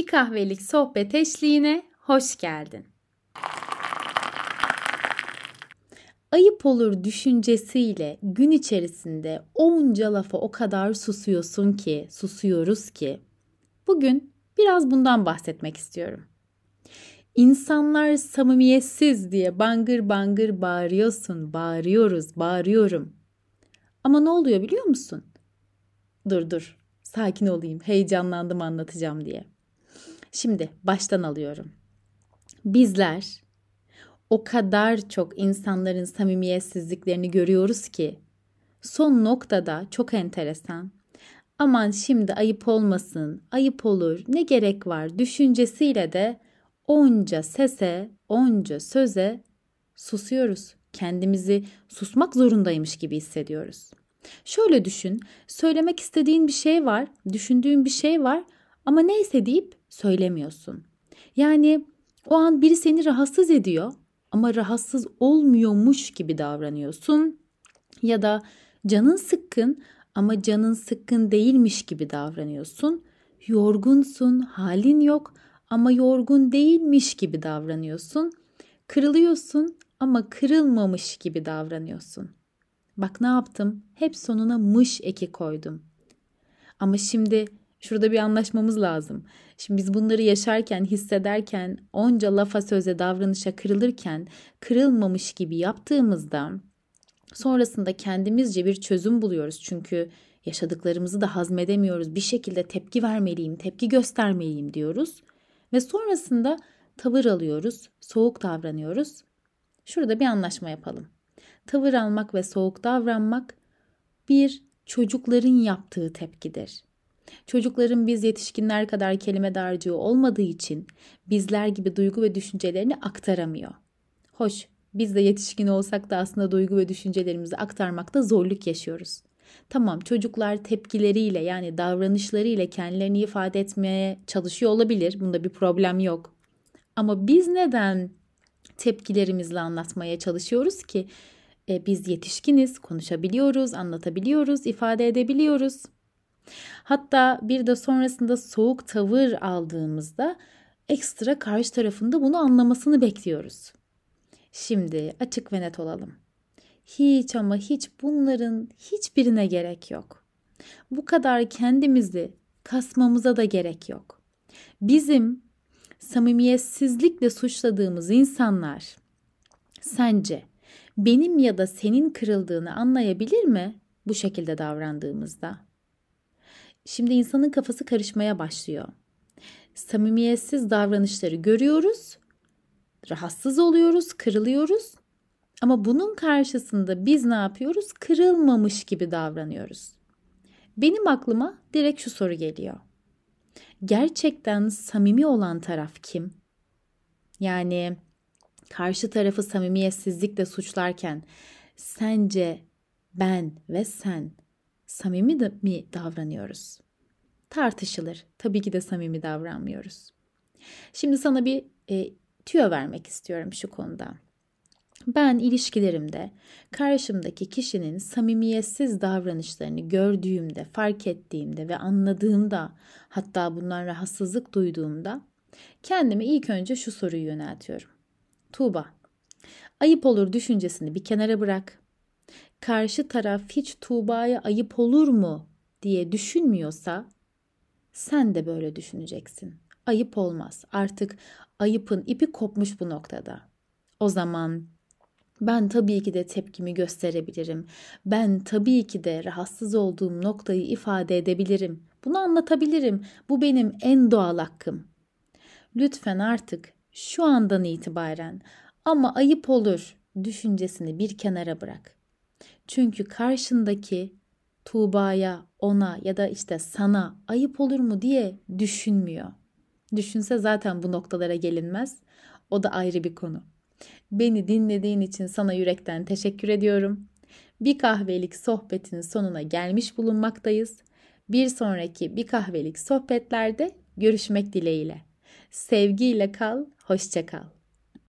Bir kahvelik sohbet eşliğine hoş geldin. Ayıp olur düşüncesiyle gün içerisinde onca lafa o kadar susuyorsun ki, susuyoruz ki. Bugün biraz bundan bahsetmek istiyorum. İnsanlar samimiyetsiz diye bangır bangır bağırıyorsun, bağırıyoruz, bağırıyorum. Ama ne oluyor biliyor musun? Dur dur, sakin olayım, heyecanlandım anlatacağım diye. Şimdi baştan alıyorum. Bizler o kadar çok insanların samimiyetsizliklerini görüyoruz ki son noktada çok enteresan. Aman şimdi ayıp olmasın, ayıp olur, ne gerek var düşüncesiyle de onca sese, onca söze susuyoruz. Kendimizi susmak zorundaymış gibi hissediyoruz. Şöyle düşün, söylemek istediğin bir şey var, düşündüğün bir şey var ama neyse deyip söylemiyorsun. Yani o an biri seni rahatsız ediyor ama rahatsız olmuyormuş gibi davranıyorsun ya da canın sıkkın ama canın sıkkın değilmiş gibi davranıyorsun. Yorgunsun, halin yok ama yorgun değilmiş gibi davranıyorsun. Kırılıyorsun ama kırılmamış gibi davranıyorsun. Bak ne yaptım? Hep sonuna mış eki koydum. Ama şimdi şurada bir anlaşmamız lazım. Şimdi biz bunları yaşarken, hissederken, onca lafa söze, davranışa kırılırken, kırılmamış gibi yaptığımızda sonrasında kendimizce bir çözüm buluyoruz. Çünkü yaşadıklarımızı da hazmedemiyoruz. Bir şekilde tepki vermeliyim, tepki göstermeliyim diyoruz. Ve sonrasında tavır alıyoruz, soğuk davranıyoruz. Şurada bir anlaşma yapalım. Tavır almak ve soğuk davranmak bir çocukların yaptığı tepkidir. Çocukların biz yetişkinler kadar kelime dağarcığı olmadığı için bizler gibi duygu ve düşüncelerini aktaramıyor. Hoş, biz de yetişkin olsak da aslında duygu ve düşüncelerimizi aktarmakta zorluk yaşıyoruz. Tamam çocuklar tepkileriyle yani davranışlarıyla kendilerini ifade etmeye çalışıyor olabilir. Bunda bir problem yok. Ama biz neden tepkilerimizle anlatmaya çalışıyoruz ki? E, biz yetişkiniz, konuşabiliyoruz, anlatabiliyoruz, ifade edebiliyoruz. Hatta bir de sonrasında soğuk tavır aldığımızda ekstra karşı tarafında bunu anlamasını bekliyoruz. Şimdi açık ve net olalım. Hiç ama hiç bunların hiçbirine gerek yok. Bu kadar kendimizi kasmamıza da gerek yok. Bizim samimiyetsizlikle suçladığımız insanlar sence benim ya da senin kırıldığını anlayabilir mi bu şekilde davrandığımızda? Şimdi insanın kafası karışmaya başlıyor. Samimiyetsiz davranışları görüyoruz, rahatsız oluyoruz, kırılıyoruz. Ama bunun karşısında biz ne yapıyoruz? Kırılmamış gibi davranıyoruz. Benim aklıma direkt şu soru geliyor. Gerçekten samimi olan taraf kim? Yani karşı tarafı samimiyetsizlikle suçlarken sence ben ve sen samimi de mi davranıyoruz? Tartışılır. Tabii ki de samimi davranmıyoruz. Şimdi sana bir e, tüyo vermek istiyorum şu konuda. Ben ilişkilerimde karşımdaki kişinin samimiyetsiz davranışlarını gördüğümde, fark ettiğimde ve anladığımda, hatta bundan rahatsızlık duyduğumda kendime ilk önce şu soruyu yöneltiyorum. Tuğba, ayıp olur düşüncesini bir kenara bırak karşı taraf hiç Tuğba'ya ayıp olur mu diye düşünmüyorsa sen de böyle düşüneceksin. Ayıp olmaz. Artık ayıpın ipi kopmuş bu noktada. O zaman ben tabii ki de tepkimi gösterebilirim. Ben tabii ki de rahatsız olduğum noktayı ifade edebilirim. Bunu anlatabilirim. Bu benim en doğal hakkım. Lütfen artık şu andan itibaren ama ayıp olur düşüncesini bir kenara bırak. Çünkü karşındaki Tuğba'ya, ona ya da işte sana ayıp olur mu diye düşünmüyor. Düşünse zaten bu noktalara gelinmez. O da ayrı bir konu. Beni dinlediğin için sana yürekten teşekkür ediyorum. Bir kahvelik sohbetin sonuna gelmiş bulunmaktayız. Bir sonraki bir kahvelik sohbetlerde görüşmek dileğiyle. Sevgiyle kal, hoşça kal.